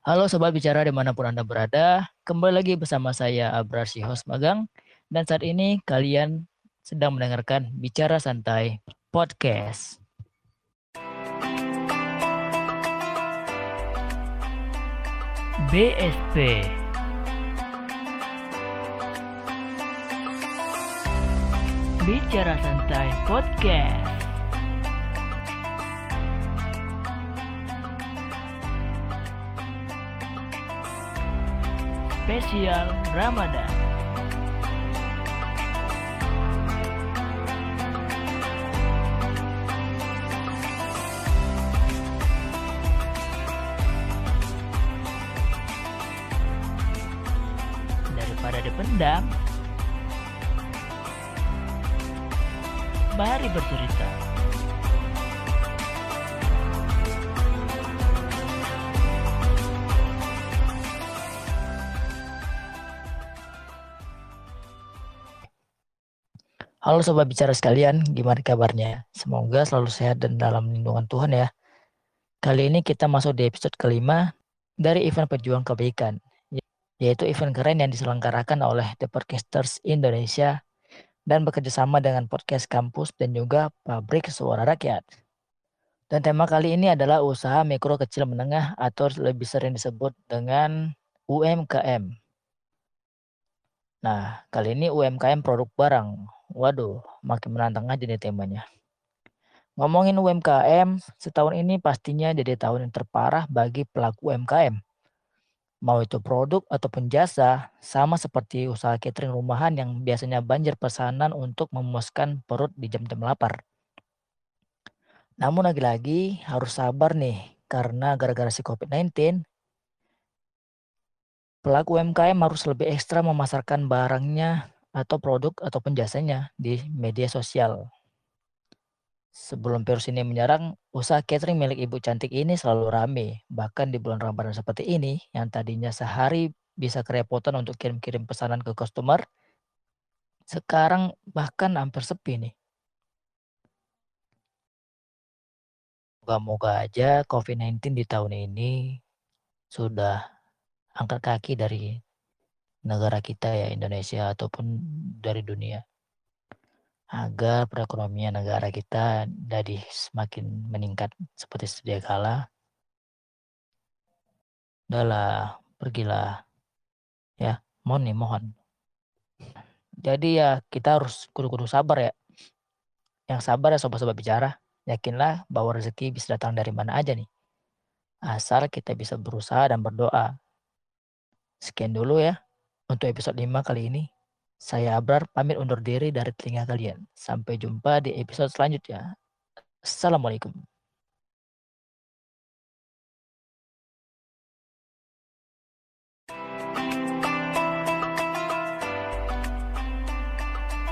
Halo Sobat Bicara di mana pun Anda berada, kembali lagi bersama saya Abrar si host magang, dan saat ini kalian sedang mendengarkan Bicara Santai Podcast. BSP Bicara Santai Podcast spesial Ramadan. Daripada dipendam, mari bercerita. Halo sobat bicara sekalian, gimana kabarnya? Semoga selalu sehat dan dalam lindungan Tuhan ya. Kali ini kita masuk di episode kelima dari event Pejuang Kebaikan, yaitu event keren yang diselenggarakan oleh The Podcasters Indonesia dan bekerjasama dengan podcast kampus dan juga pabrik suara rakyat. Dan tema kali ini adalah usaha mikro kecil menengah atau lebih sering disebut dengan UMKM. Nah, kali ini UMKM produk barang Waduh, makin menantang aja nih temanya. Ngomongin UMKM, setahun ini pastinya jadi tahun yang terparah bagi pelaku UMKM. Mau itu produk ataupun jasa, sama seperti usaha catering rumahan yang biasanya banjir pesanan untuk memuaskan perut di jam-jam lapar. Namun lagi-lagi harus sabar nih, karena gara-gara si COVID-19, pelaku UMKM harus lebih ekstra memasarkan barangnya atau produk ataupun jasanya di media sosial. Sebelum virus ini menyerang, usaha catering milik ibu cantik ini selalu rame. Bahkan di bulan Ramadan seperti ini, yang tadinya sehari bisa kerepotan untuk kirim-kirim pesanan ke customer, sekarang bahkan hampir sepi nih. Moga-moga aja COVID-19 di tahun ini sudah angkat kaki dari negara kita ya Indonesia ataupun dari dunia agar perekonomian negara kita jadi semakin meningkat seperti sedia kala. Udahlah, pergilah. Ya, mohon nih, mohon. Jadi ya kita harus kudu-kudu sabar ya. Yang sabar ya sobat-sobat bicara. Yakinlah bahwa rezeki bisa datang dari mana aja nih. Asal kita bisa berusaha dan berdoa. Sekian dulu ya. Untuk episode 5 kali ini, saya Abrar pamit undur diri dari telinga kalian. Sampai jumpa di episode selanjutnya. Assalamualaikum.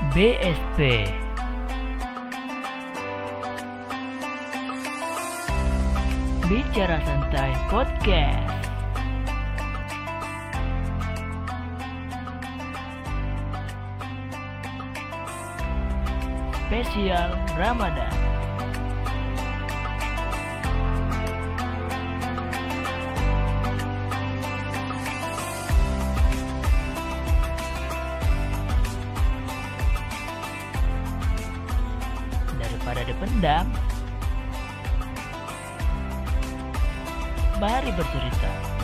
BSP Bicara Santai Podcast spesial Ramadan. Daripada dipendam, mari bercerita.